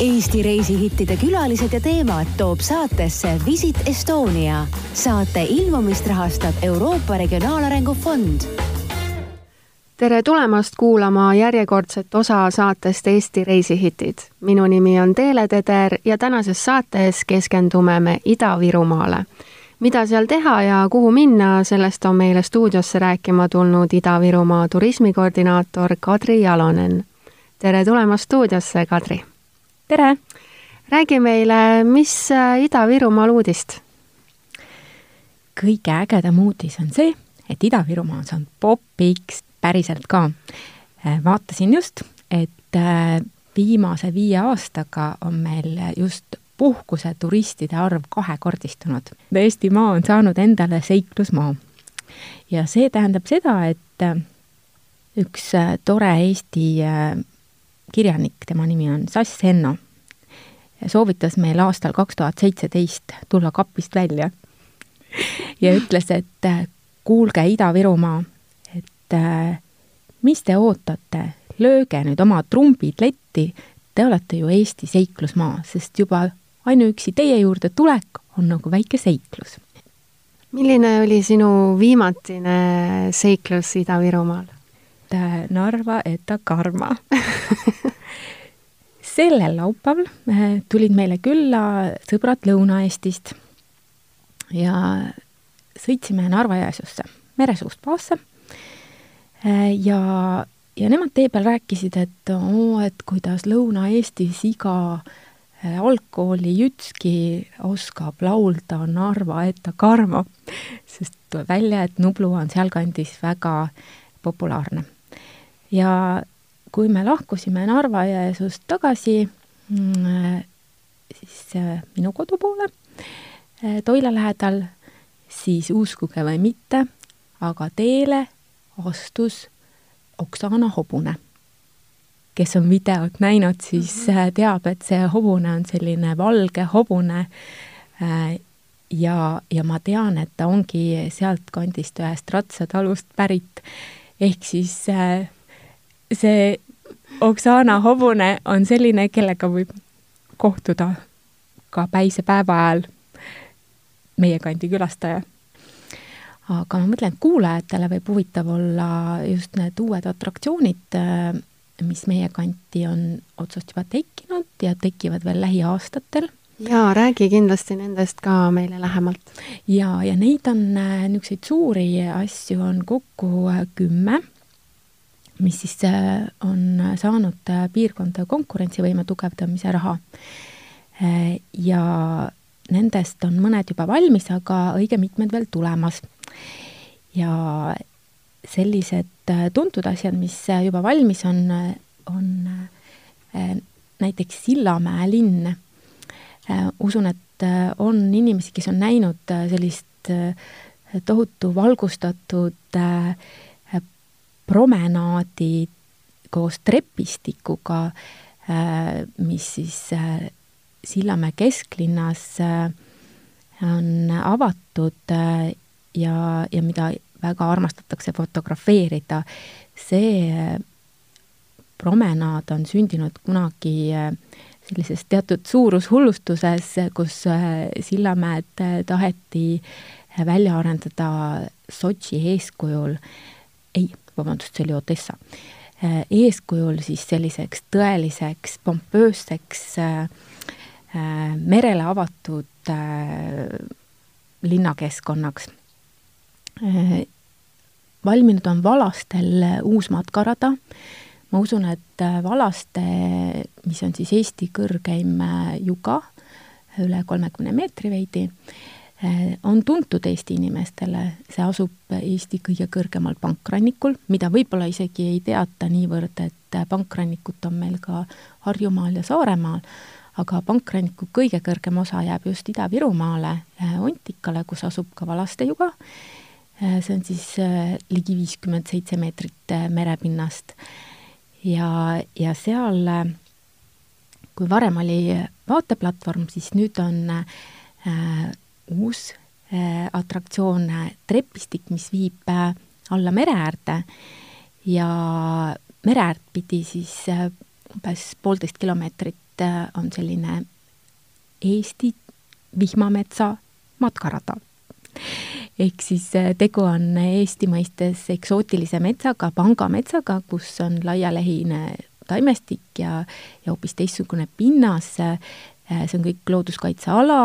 Eesti reisihittide külalised ja teemad toob saatesse Visit Estonia. saate ilmumist rahastab Euroopa Regionaalarengu Fond. tere tulemast kuulama järjekordset osa saatest Eesti reisihitid. minu nimi on Teele Teder ja tänases saates keskendume me Ida-Virumaale mida seal teha ja kuhu minna, sellest on meile stuudiosse rääkima tulnud Ida-Virumaa turismikoordinaator Kadri Jalonen. tere tulemast stuudiosse, Kadri! Tere! räägi meile, mis äh, Ida-Virumaal uudist? kõige ägedam uudis on see, et Ida-Virumaa on saanud popiks päriselt ka. Äh, vaatasin just, et äh, viimase viie aastaga on meil just puhkuseturistide arv kahekordistunud. Eestimaa on saanud endale seiklusmaa. ja see tähendab seda, et üks tore Eesti kirjanik, tema nimi on Sass Henno, soovitas meil aastal kaks tuhat seitseteist tulla kapist välja ja ütles, et kuulge, Ida-Virumaa, et mis te ootate, lööge nüüd oma trumbid letti, te olete ju Eesti seiklusmaa, sest juba ainuüksi teie juurde tulek on nagu väike seiklus. milline oli sinu viimatine seiklus Ida-Virumaal? Narva Eta Karma sellel laupäeval eh, tulid meile külla sõbrad Lõuna-Eestist ja sõitsime Narva-Jõesuusse, meresuust baasse. Eh, ja, ja nemad tee peal rääkisid, et oo, et kuidas Lõuna-Eestis iga Äh, algkooli Jütski oskab laulda Narva Eta Karmo, sest tuleb välja, et Nublu on sealkandis väga populaarne. Ja kui me lahkusime Narva-Jõesuust tagasi mm, siis äh, minu kodu poole, äh, Toila lähedal, siis uskuge või mitte, aga teele astus Oksana Hobune kes on videot näinud, siis mm -hmm. teab, et see hobune on selline valge hobune ja, ja ma tean, et ta ongi sealtkandist ühest ratsatalust pärit. ehk siis see Oksana hobune on selline, kellega võib kohtuda ka päisepäeva ajal meie kandi külastaja. aga ma mõtlen, et kuulajatele võib huvitav olla just need uued atraktsioonid mis meie kanti on otsast juba tekkinud ja tekivad veel lähiaastatel. jaa, räägi kindlasti nendest ka meile lähemalt. jaa, ja neid on, äh, niisuguseid suuri asju on kokku äh, kümme, mis siis äh, on saanud piirkonda konkurentsivõime tugevdamise raha. ja nendest on mõned juba valmis, aga õige mitmed veel tulemas. ja sellised äh, tuntud asjad, mis äh, juba valmis on, äh, on näiteks Sillamäe linn. usun, et on inimesi, kes on näinud sellist tohutu valgustatud promenaadi koos trepistikuga, mis siis Sillamäe kesklinnas on avatud ja, ja mida väga armastatakse fotografeerida, see äh, promenaad on sündinud kunagi äh, sellises teatud suurushullustuses, kus äh, Sillamäed taheti välja arendada Sotši eeskujul, ei, vabandust, see oli Odessa, eeskujul siis selliseks tõeliseks pompöösseks merele avatud linnakeskkonnaks Äh, valminud on Valastel äh, uus matkarada. ma usun, et äh, Valaste, mis on siis Eesti kõrgeim juga, üle kolmekümne meetri veidi, on tuntud Eesti inimestele, see asub Eesti kõige kõrgemal pankrannikul, mida võib-olla isegi ei teata niivõrd, et pankrannikut on meil ka Harjumaal ja Saaremaal, aga pankranniku kõige kõrgem osa jääb just Ida-Virumaale, Ontikale, kus asub ka Valaste juga Äh, see on siis ligi viiskümmend seitse meetrit merepinnast. ja, ja seal, kui varem oli vaateplatvorm, siis nüüd on uus äh, atraktsioon, trepistik, mis viib äh, alla mere äärde ja mere äärt pidi siis äh, umbes poolteist kilomeetrit on selline Eesti vihmametsa matkarada. ehk siis tegu on Eesti mõistes eksootilise metsaga, pangametsaga, kus on laialehine taimestik ja, ja hoopis teistsugune pinnas Äh, see on kõik looduskaitseala,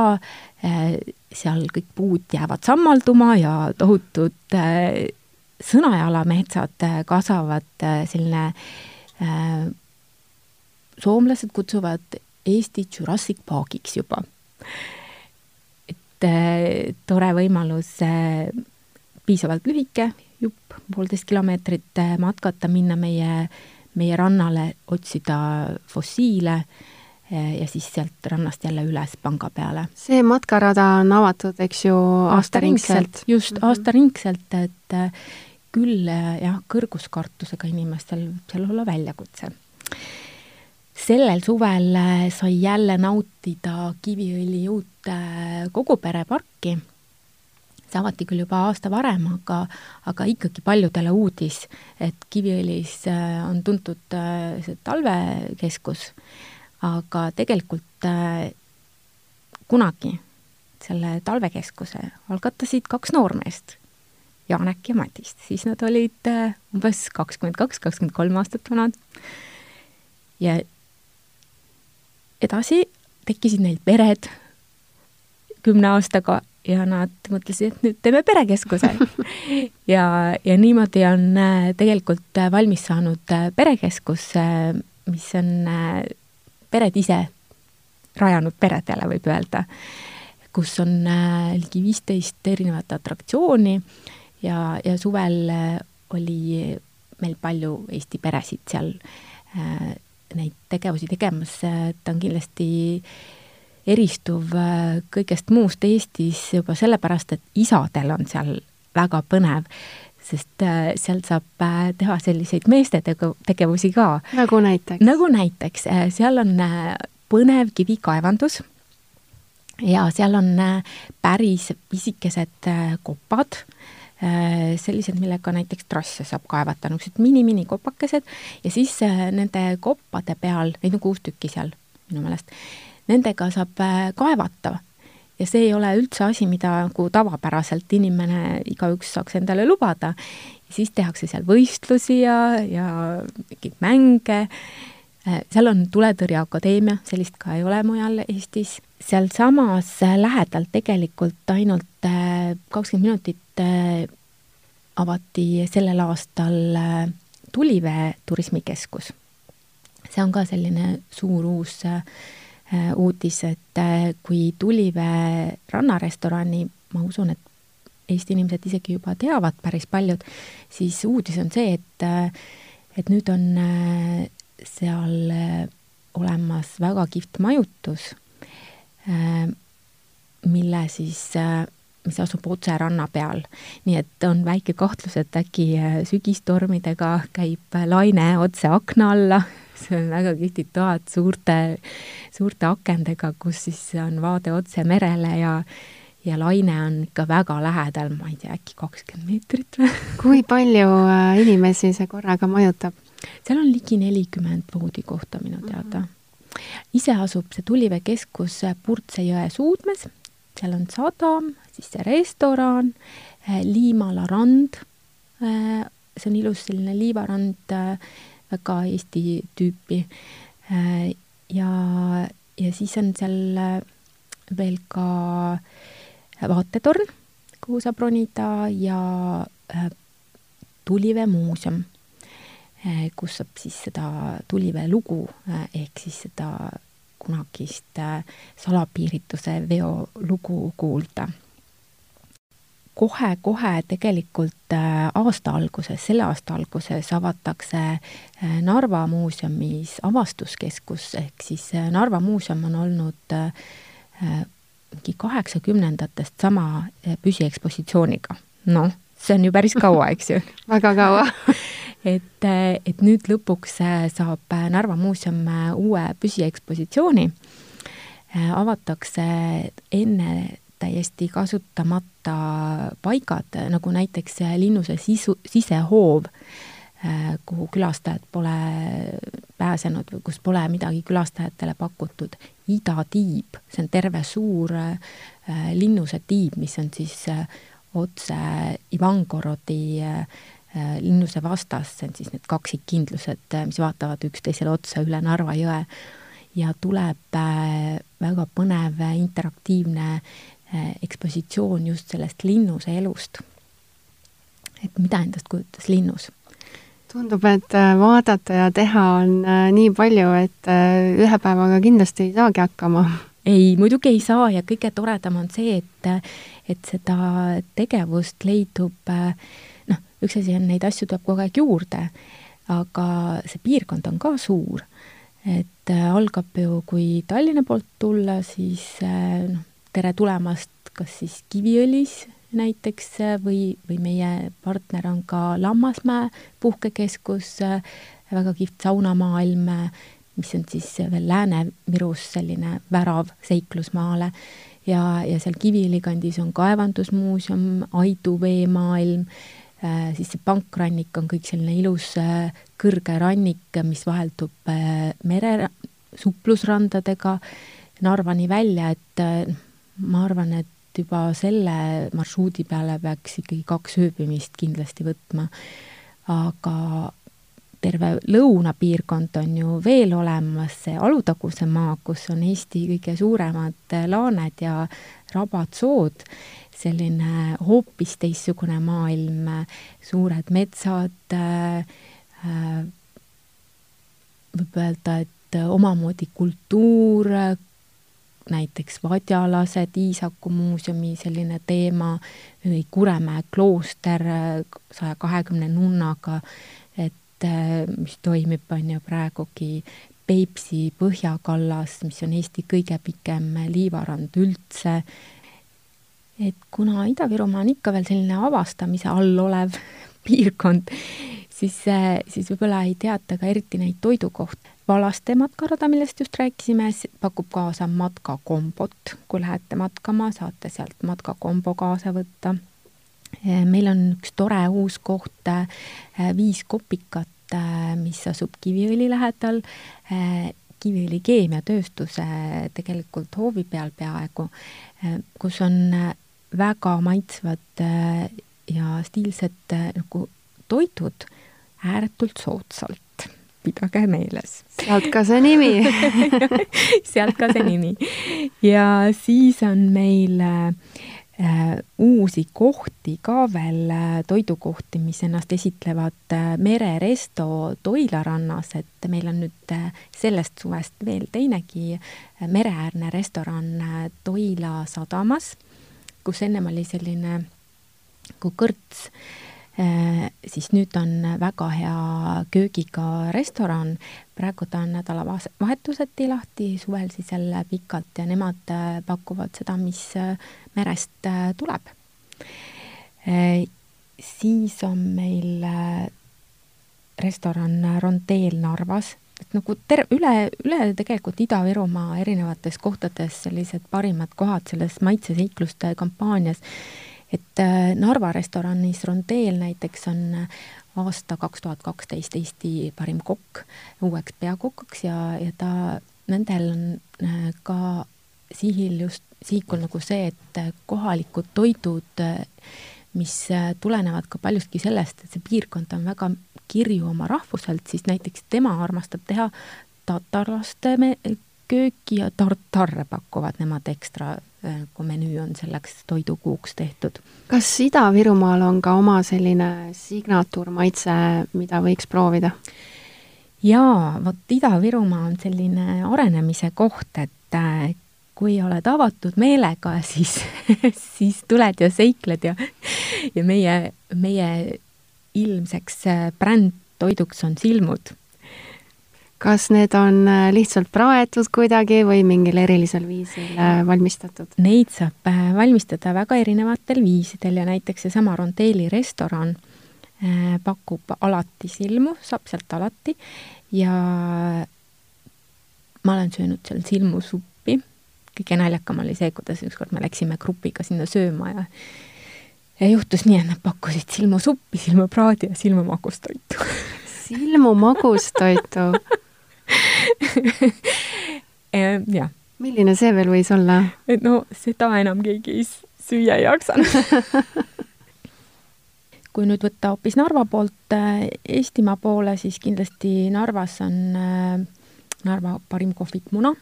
äh, seal kõik puud jäävad sammalduma ja tohutud äh, sõnajalametsad kasvavad, selline soomlased kutsuvad Eesti Jurassic Parkiks juba. et tore võimalus piisavalt lühike jupp, poolteist kilomeetrit matkata, minna meie, meie rannale, otsida fossiile ja siis sealt rannast jälle üles panga peale. see matkarada on avatud, eks ju, aastaringselt? just mm, -hmm. aastaringselt, et äh, küll äh, jah, kõrguskartusega inimestel võib seal olla väljakutse. sellel suvel sai jälle nautida Kiviõli uut kogupereparki, see avati küll juba aasta varem, aga, aga ikkagi paljudele uudis, et Kiviõlis on tuntud see talvekeskus aga tegelikult äh, kunagi selle talvekeskuse algatasid kaks noormeest, Janek ja Madis, siis nad olid äh, umbes kakskümmend kaks, kakskümmend kolm aastat vanad. ja edasi tekkisid neil pered kümne aastaga ja nad mõtlesid, et nüüd teeme perekeskuse ja, ja niimoodi on äh, tegelikult valmis saanud perekeskus, mis on pered ise rajanud peredele, võib öelda, kus on äh, ligi viisteist erinevat atraktsiooni ja, ja suvel äh, oli meil palju Eesti peresid seal äh, neid tegevusi tegemas, ta on kindlasti eristuv kõigest muust Eestis juba sellepärast, et isadel on seal väga põnev sest äh, seal saab äh, teha selliseid meeste tegevusi ka. nagu näiteks? nagu näiteks, äh, seal on põnev kivikaevandus ja seal on päris pisikesed kopad, sellised, millega näiteks trasse saab kaevata, niisugused mini-mini kopakesed ja siis nende koppade peal, neid on kuus tükki seal minu meelest, nendega saab kaevata ja see ei ole üldse asi, mida nagu tavapäraselt inimene, igaüks saaks endale lubada. siis tehakse seal võistlusi ja, ja mingeid mänge, äh, seal on Tuletõrjeakadeemia, sellist ka ei ole mujal Eestis. sealsamas lähedal tegelikult ainult äh, kakskümmend minutit äh, avati sellel aastal Tulivee turismikeskus. see on ka selline suur uus äh, Äh, uudis, et äh, kui Tulivee rannarestorani, ma usun, et Eesti inimesed isegi juba teavad päris paljud, siis uudis on see, et, äh, et nüüd on seal olemas väga kihvt majutus, mille siis, mis asub otse ranna peal. nii et on väike kahtlus, et äkki sügistormidega käib laine otse akna alla see on väga kihvtid toad suurte, suurte akendega, kus siis on vaade otse merele ja ja laine on ikka väga lähedal, ma ei tea, äkki kakskümmend meetrit või? kui palju äh, inimesi see korraga majutab? seal on ligi nelikümmend voodikohta minu teada mm. -hmm. ise asub see Tulivee keskus Purtse jõe suudmes, seal on sadam, siis see restoran, äh, Liimala rand, äh, see on ilus selline liivarand, väga Eesti tüüpi. Äh, ja, ja siis on seal äh, veel ka vaatetorn, kuhu saab ronida ja äh, Tulivee muuseum, kus saab siis seda Tulivee lugu ehk siis seda kunagist salapiirituse veo lugu kuulda kohe-kohe tegelikult äh, aasta alguses, selle aasta alguses avatakse äh, Narva muuseumis avastuskeskus, ehk siis äh, Narva muuseum on olnud mingi kaheksakümnendatest sama püsiekspositsiooniga. noh, see on ju päris kaua, eks ju. Väga kaua. Et, et nüüd lõpuks saab Narva muuseum uue püsiekspositsiooni, avatakse enne täiesti kasutamata paigad, nagu näiteks linnuse sisu, sisehoov, kuhu külastajad pole pääsenud või kus pole midagi külastajatele pakutud. idatiib, see on terve suur linnuse tiib, mis on siis otse Ivangorodi linnuse vastas, see on siis need kaksikkindlused, mis vaatavad üksteisele otsa üle Narva jõe ja tuleb väga põnev interaktiivne ekspositsioon just sellest linnuse elust. et mida endast kujutas linnus tundub, et äh, vaadata ja teha on äh, nii palju, et äh, ühe päevaga kindlasti ei saagi hakkama. ei, muidugi ei saa ja kõige toredam on see, et, et seda tegevust leidub noh, üks asi on, neid asju tuleb kogu aeg juurde, aga see piirkond on ka suur. et algab ju, kui Tallinna poolt tulla, siis noh, tere tulemast kas siis Kiviõlis näiteks või, või meie partner on ka Lammasmäe puhkekeskus, väga kihvt saunamaailm, mis on siis veel Lääne-Virus selline värav seiklusmaale. Ja, ja seal Kiviõli kandis on kaevandusmuuseum, Aidu veemaailm, siis see pankrannik on kõik selline ilus kõrge rannik, mis vaheldub mere suplusrandadega. Narvani välja, et ma arvan, et juba selle marsruudi peale peaks ikkagi kaks ööbimist kindlasti võtma. aga terve lõunapiirkond on ju veel olemas, see Alutaguse maa, kus on Eesti kõige suuremad laaned ja rabad-sood, selline hoopis teistsugune maailm, suured metsad äh,, võib öelda, et omamoodi kultuur, näiteks vadjalased, Iisaku muuseumi selline teema või Kuremäe klooster saja kahekümne nunnaga, et äh, mis toimib, on ju praegugi Peipsi põhjakallas, mis on Eesti kõige pikem liivarand üldse. et kuna Ida-Virumaa on ikka veel selline avastamise all olev piirkond, siis, äh, siis võib-olla ei teata ka eriti neid toidukohti Valaste matkarada, millest just rääkisime, pakub kaasa matkakombot. kui lähete matkama, saate sealt matkakombo kaasa võtta. meil on üks tore uus koht, Viis kopikat, mis asub Kiviõli lähedal. Kiviõli keemiatööstuse tegelikult hoovi peal peaaegu, kus on väga maitsvad ja stiilsed nagu toidud ääretult soodsalt pidage meeles. sealt ka see nimi sealt ka see nimi. ja siis on meil äh, uusi kohti ka veel, äh, toidukohti, mis ennast esitlevad äh, Mereresto Toila rannas, et meil on nüüd äh, sellest suvest veel teinegi äh, mereäärne restoran äh, Toila sadamas, kus ennem oli selline kui kõrts siis nüüd on väga hea köögiga restoran, praegu ta on nädalavahetuseti lahti, suvel siis jälle pikalt ja nemad äh, pakuvad seda, mis äh, merest tuleb. siis on meil restoran Rondeel Narvas, et nagu ter-, üle, üle tegelikult Ida-Virumaa erinevates kohtades sellised parimad kohad selles maitseseikluste kampaanias et äh, Narva restoranis Rondeel näiteks on äh, aasta kaks tuhat kaksteist Eesti parim kokk uueks peakokaks ja, ja ta, nendel on äh, ka sihil just, sihikul nagu see, et kohalikud toidud, mis tulenevad ka paljustki sellest, et see piirkond on väga kirju oma rahvuselt, siis näiteks tema armastab teha tatarlaste kööki ja tartarre pakuvad nemad ekstra kui menüü on selleks toidukuuks tehtud. kas Ida-Virumaal on ka oma selline signatuurmaitse, mida võiks proovida? jaa, vot Ida-Virumaa on selline arenemise koht, et äh, kui oled avatud meelega, siis siis tuled ja seikled ja, ja meie, meie ilmseks äh, brändtoiduks on silmud kas need on äh, lihtsalt praetud kuidagi või mingil erilisel viisil äh, valmistatud? Neid saab äh, valmistada väga erinevatel viisidel ja näiteks seesama Rondeeli restoran pakub alati silmu, saab sealt alati. Ja ma olen söönud seal silmusuppi, kõige naljakam oli see, kuidas ükskord me läksime grupiga sinna sööma ja ja juhtus nii, et nad pakkusid silmusuppi, silmapraadi ja silmamagustoitu silmumagustoitu jah. milline see veel võis olla? et no seda enam keegi ei süüa ei jaksanud kui nüüd võtta hoopis Narva poolt äh, Eestimaa poole, siis kindlasti Narvas on äh, Narva parim kohvik Muna.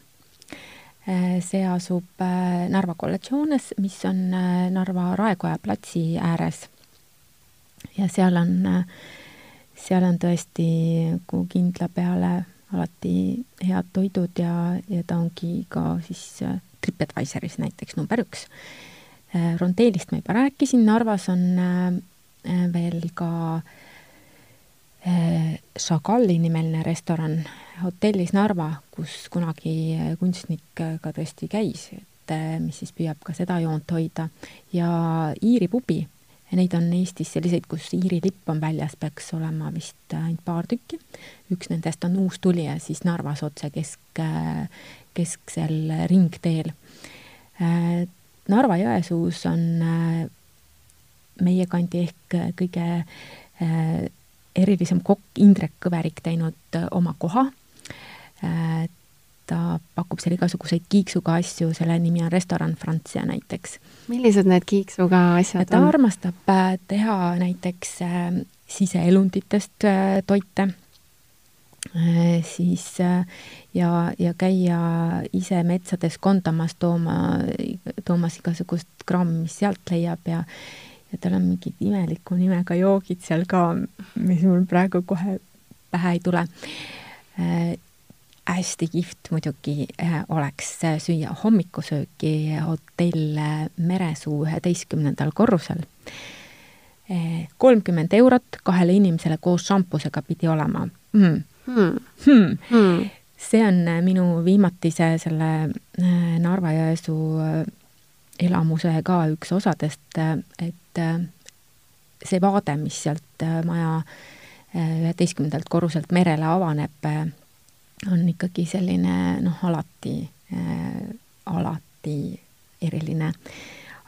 Äh, see asub Narva kolledžoones, mis on Narva Raekoja platsi ääres. ja seal on, seal on tõesti nagu kindla peale alati head toidud ja, ja ta ongi ka siis TripAdvisoris näiteks number üks. Rondeelist ma juba rääkisin, Narvas on Äh, veel ka äh, Chagall'i nimeline restoran hotellis Narva, kus kunagi kunstnik ka tõesti käis, et äh, mis siis püüab ka seda joont hoida. ja Iiri pubi, neid on Eestis selliseid, kus Iiri lipp on väljas, peaks olema vist ainult paar tükki. üks nendest on uustulija siis Narvas otse kesk, kesksel ringteel. Narva-Jõesuus on meie kandi ehk kõige äh, erilisem kokk Indrek Kõverik teinud äh, oma koha äh,. Ta pakub seal igasuguseid kiiksuga asju, selle nimi on restoran Francia näiteks. millised need kiiksuga asjad ta on? ta armastab äh, teha näiteks äh, siseelunditest äh, toite siis ja, ja käia ise metsades kondamas, tooma, toomas igasugust krammi, mis sealt leiab ja ja tal on mingid imeliku nimega joogid seal ka, mis mul praegu kohe pähe ei tule. Hästi kihvt muidugi äh, oleks süüa hommikusööki hotell Meresuu üheteistkümnendal korrusel äh,. kolmkümmend eurot kahele inimesele koos šampusega pidi olema mm.. Hmm. Hmm. Hmm. see on minu viimatise selle äh, Narva-Jõesuu äh, elamuse ka üks osadest, et äh, see vaade, mis sealt äh, maja äh, üheteistkümnendalt korruselt merele avaneb, on ikkagi selline noh, alati, alati eriline.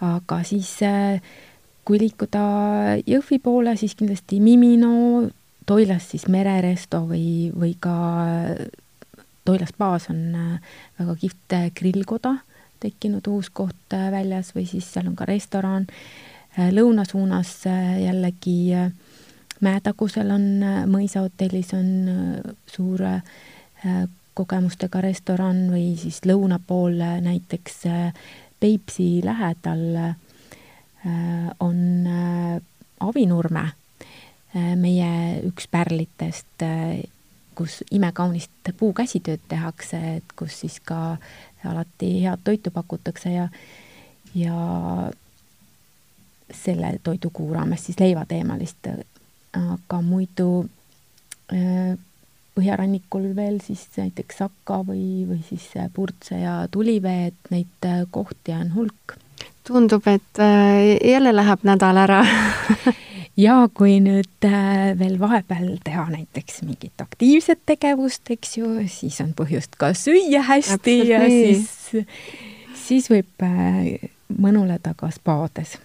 aga siis, kui liikuda Jõhvi poole, siis kindlasti Mimino, Toilas siis Mereresto või, või ka Toilas baas on väga kihvt grillkoda tekkinud uus koht äh, väljas või siis seal on ka restoran. Äh, lõuna suunas äh, jällegi Mäetagusel on mõisahotellis on suur kogemustega restoran või siis lõuna pool näiteks Peipsi lähedal on Avinurme, meie üks pärlitest, kus imekaunist puukäsitööd tehakse, et kus siis ka alati head toitu pakutakse ja, ja selle toidukuu raames siis leivateemalist, aga muidu äh, põhjarannikul veel siis näiteks Sakka või, või siis Purtse ja Tulivee, et neid äh, kohti on hulk. tundub, et äh, jälle läheb nädal ära. Ja kui nüüd veel vahepeal teha näiteks mingit aktiivset tegevust, eks ju, siis on põhjust ka süüa hästi Täpselt ja siis, siis võib mõnuleda ka spaades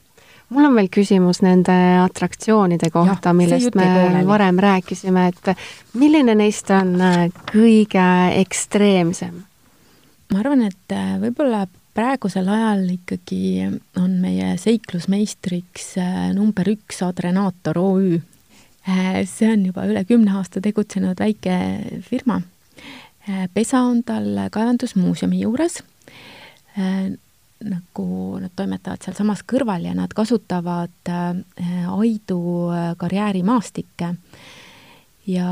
mul on veel küsimus nende atraktsioonide kohta, millest me pooleli. varem rääkisime, et milline neist on kõige ekstreemsem? ma arvan, et võib-olla praegusel ajal ikkagi on meie seiklusmeistriks äh, number üks Adrenaator OÜ. Äh, see on juba üle kümne aasta tegutsenud väike firma. Äh, pesa on tal kaevandusmuuseumi juures. Nagu nad toimetavad sealsamas kõrval ja nad kasutavad Aidu karjäärimaastikke. Ja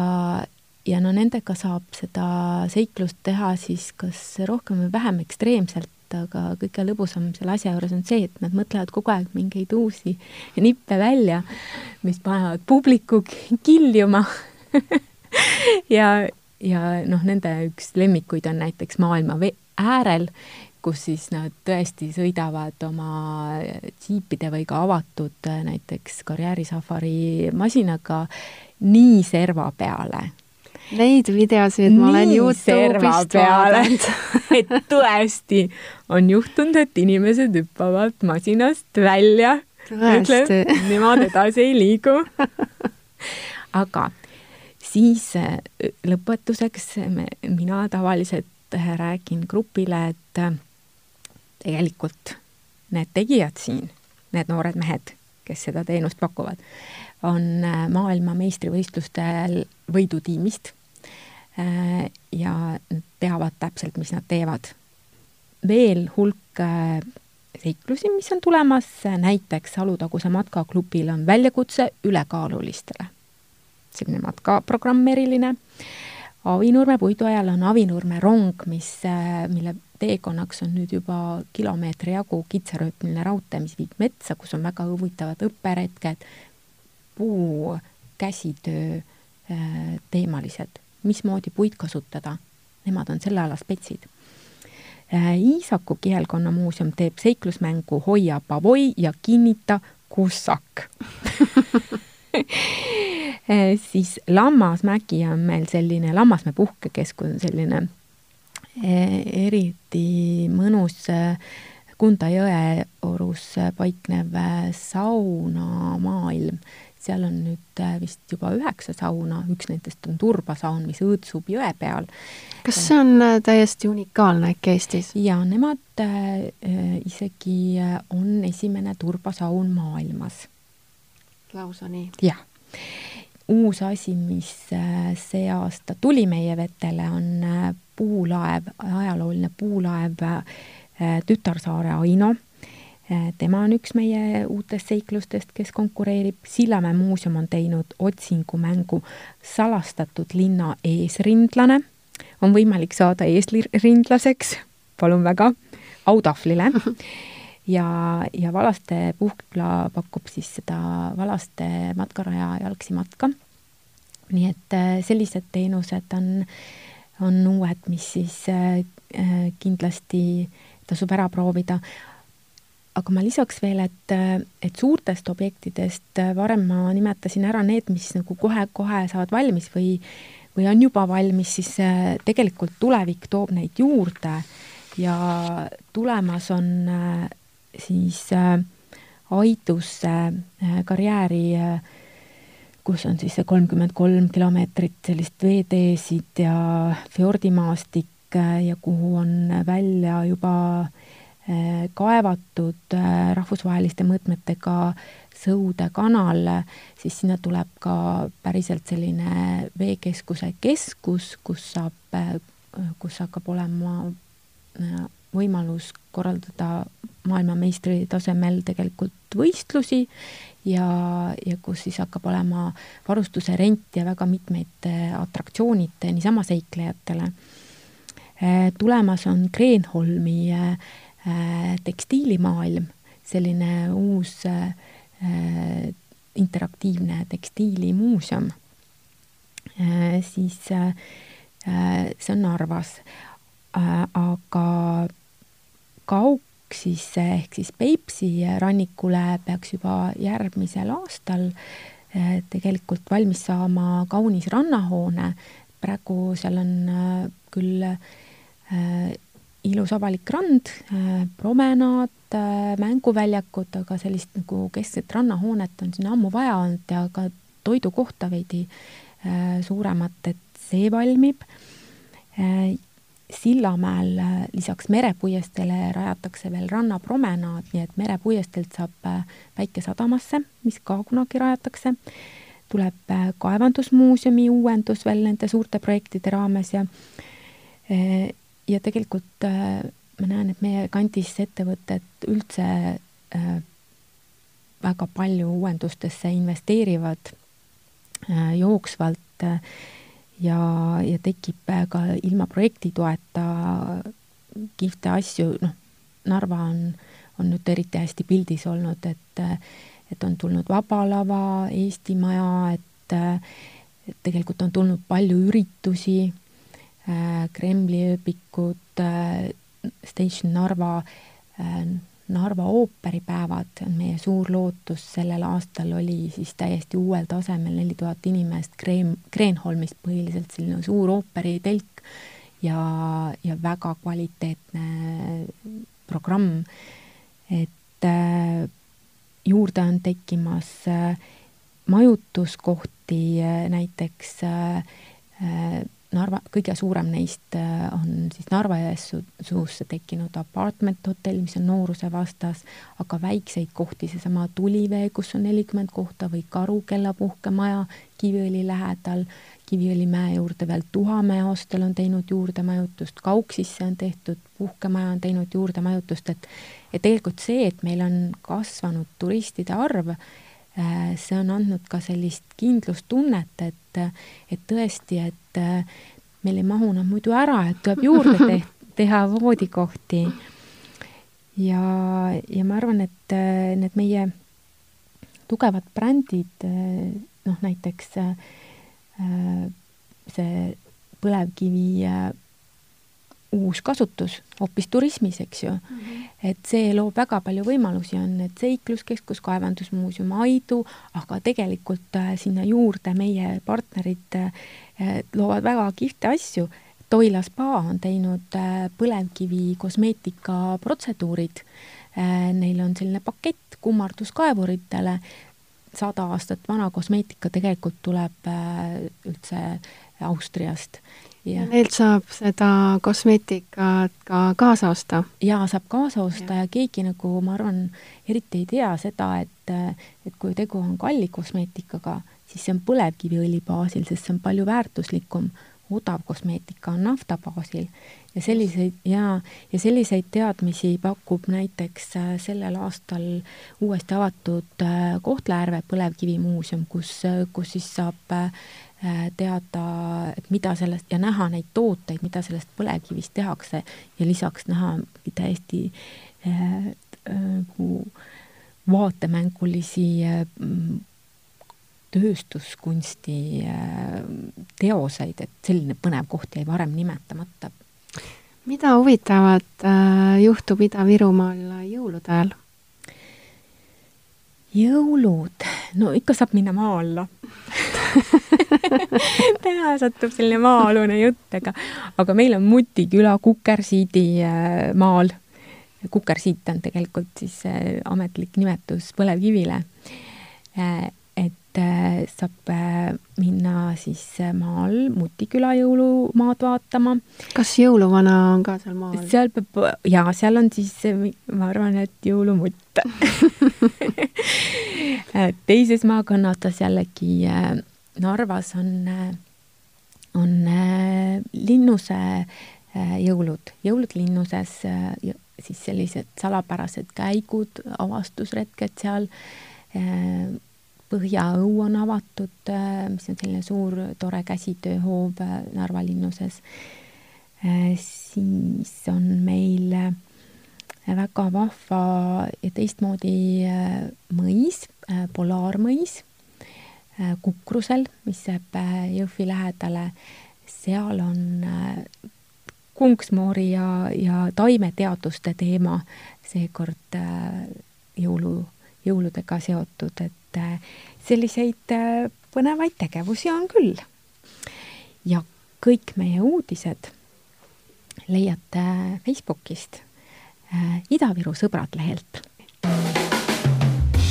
ja no nendega saab seda seiklust teha siis kas rohkem või vähem ekstreemselt, aga kõige lõbusam selle asja juures on see, et nad mõtlevad kogu aeg mingeid uusi nippe välja, mis panevad publiku kiljuma ja, ja noh, nende üks lemmikuid on näiteks maailma äärel, kus siis nad tõesti sõidavad oma džiipide või ka avatud näiteks karjäärisafari masinaga nii serva peale. Neid videosid ma olen Youtube'ist vaadanud et tõesti on juhtunud, et inimesed hüppavad masinast välja. Ütleb, nemad edasi ei liigu. Aga siis äh, lõpetuseks me, mina tavaliselt räägin grupile, et äh, tegelikult need tegijad siin, need noored mehed, kes seda teenust pakuvad, on äh, maailma meistrivõistlustel võidutiimist ja nad teavad täpselt, mis nad teevad. veel hulk seiklusi, mis on tulemas, näiteks Alutaguse matkaklubil on väljakutse ülekaalulistele. selline matkaprogramm eriline. Avinurme puiduajal on Avinurme rong, mis, mille teekonnaks on nüüd juba kilomeetri jagu kitsarööpmeline raudtee, mis viib metsa, kus on väga huvitavad õpperetked, puu, käsitöö teemalised, mismoodi puid kasutada. Nemad on selle ala spetsid. Äh, Iisaku kihelkonnamuuseum teeb seiklusmängu Hoia pavoi ja kinnita kussak. Äh, siis Lammasmägi on meil selline, Lammasmäe puhkekeskus on selline äh, eriti mõnus Kunda jõe orus paiknev saunamaailm seal on nüüd vist juba üheksa sauna, üks nendest on turbasaun, mis õõtsub jõe peal. kas see on täiesti unikaalne äkki Eestis? jaa, nemad isegi on esimene turbasaun maailmas. lausa nii? jah. uus asi, mis see aasta tuli meie vetele, on puulaev, ajalooline puulaev Tütarsaare Aino Äh, tema on üks meie uutest seiklustest, kes konkureerib. Sillamäe muuseum on teinud otsingumängu Salastatud linna eesrindlane. on võimalik saada eesrindlaseks, palun väga, autahvlile. ja, ja Valaste puhkla pakub siis seda Valaste matkaraja jalgsi matka. nii et äh, sellised teenused on, on uued, mis siis äh, kindlasti tasub ära proovida. Aga ma lisaks veel, et, et suurtest objektidest varem ma nimetasin ära need, mis nagu kohe-kohe saavad valmis või, või on juba valmis, siis äh, tegelikult tulevik toob neid juurde. Ja tulemas on äh, siis äh, Aidusse karjääri, kus on siis see kolmkümmend kolm kilomeetrit sellist veeteesid ja fjordimaastik ja kuhu on välja juba äh, Äh, kaevatud äh, rahvusvaheliste mõõtmetega Sõude kanal, siis sinna tuleb ka päriselt selline veekeskuse keskus, kus saab, äh, kus hakkab olema võimalus korraldada maailmameistri tasemel tegelikult võistlusi ja, ja kus siis hakkab olema varustuse rent ja väga mitmeid atraktsioonid niisama seiklejatele. tulemas on Kreenholmi äh, Äh, tekstiilimaailm, selline uus äh, interaktiivne tekstiilimuuseum, äh, siis see on Narvas, aga Kauksisse ehk siis Peipsi rannikule peaks juba järgmisel aastal tegelikult valmis saama kaunis rannahoone, praegu seal on küll ilus avalik rand, promenaad, mänguväljakud, aga sellist nagu keskset rannahoonet on sinna ammu vaja olnud ja ka toidukohta veidi suuremat, et see valmib. Sillamäel lisaks merepuiesteele rajatakse veel rannapromenaad, nii et merepuiesteelt saab Päikesadamasse, mis ka kunagi rajatakse. tuleb kaevandusmuuseumi uuendus veel nende suurte projektide raames ja ja tegelikult äh, ma näen, et meie kandis ettevõtted üldse äh, väga palju uuendustesse investeerivad äh, jooksvalt äh, ja, ja tekib äh, ka ilma projektitoeta kihvte asju, noh, Narva on, on nüüd eriti hästi pildis olnud, et et on tulnud Vaba Lava, Eesti Maja, et, tegelikult on tulnud palju üritusi Äh, Kremli ööbikud, äh, Station Narva, Narva ooperipäevad meie suur lootus, sellel aastal oli siis täiesti uuel tasemel neli tuhat inimest Kreen, Kreenholmist põhiliselt selline suur ooperitelk ja, ja väga kvaliteetne programm, et juurde on tekkimas majutuskohti, näiteks Narva, kõige suurem neist äh, on siis Narva-Jõesuusse tekkinud apartment hotell, mis on Nooruse vastas, aga väikseid kohti, seesama Tulivee, kus on nelikümmend kohta või Karu kellapuhkemaja Kiviõli lähedal, Kiviõli mäe juurde veel Tuhamäe hostel on teinud juurde majutust, Kauksisse on tehtud, puhkemaja on teinud juurde majutust, et et tegelikult see, et meil on kasvanud turistide arv, see on andnud ka sellist kindlustunnet, et, et tõesti, et äh, meil ei mahu nad muidu ära, et tuleb juurde te teha voodikohti. ja, ja ma arvan, et äh, need meie tugevad brändid, äh, noh näiteks see põlevkivi uus kasutus hoopis turismis, eks ju mm. -hmm. et see loob väga palju võimalusi, on need seikluskeskus, kaevandusmuuseum, Aidu, aga tegelikult äh, sinna juurde meie partnerid äh, loovad väga kihvte asju. Toila spa on teinud äh, põlevkivi kosmeetika protseduurid. Neil on selline pakett kummarduskaevuritele, sada aastat vana kosmeetika tegelikult tuleb üldse Austriast ja neilt saab seda kosmeetikat ka kaasa osta? jaa, saab kaasa osta ja. ja keegi nagu ma arvan, eriti ei tea seda, et, et kui tegu on kalli kosmeetikaga, siis see on põlevkiviõli baasil, sest see on palju väärtuslikum. odav kosmeetika on nafta baasil ja selliseid ja, ja selliseid teadmisi pakub näiteks äh, sellel aastal uuesti avatud äh, Kohtla-Järve põlevkivimuuseum, kus, äh, kus siis saab Äh, teada, et mida sellest ja näha neid tooteid, mida sellest põlevkivist tehakse ja lisaks näha täiesti äh, nagu äh, vaatemängulisi äh, tööstuskunsti äh, teoseid, et selline põnev koht jäi varem nimetamata. mida huvitavat äh, juhtub Ida-Virumaal jõulude ajal? jõulud, no ikka saab minna maa alla täna satub selline maa-alune jutt, aga, aga meil on Muti küla Kukersiidi äh, maal. Kukersiit on tegelikult siis äh, ametlik nimetus põlevkivile. Äh, et saab minna siis maal Muti küla jõulumaad vaatama. kas jõuluvana on ka seal maal? seal peab, jaa, seal on siis, ma arvan, et jõulumutt teises maakonnas jällegi Narvas on, on äh, linnuse äh, jõulud, jõulud linnuses, äh, siis sellised salapärased käigud, avastusretked seal. Põhjaõu on avatud, mis on selline suur tore käsitööhoov Narva linnuses. siis on meil väga vahva ja teistmoodi mõis, polaarmõis Kukrusel, mis jääb äh, Jõhvi lähedale, seal on äh, kunksmoori ja, ja taimeteaduste teema seekord jõulu, jõuludega seotud, et selliseid põnevaid tegevusi on küll. ja kõik meie uudised leiate Facebookist Ida-Viru sõbrad lehelt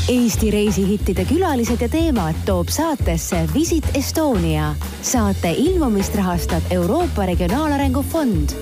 Eesti reisihittide külalised ja teemad toob saatesse Visit Estonia. saate ilmumist rahastab Euroopa Regionaalarengu Fond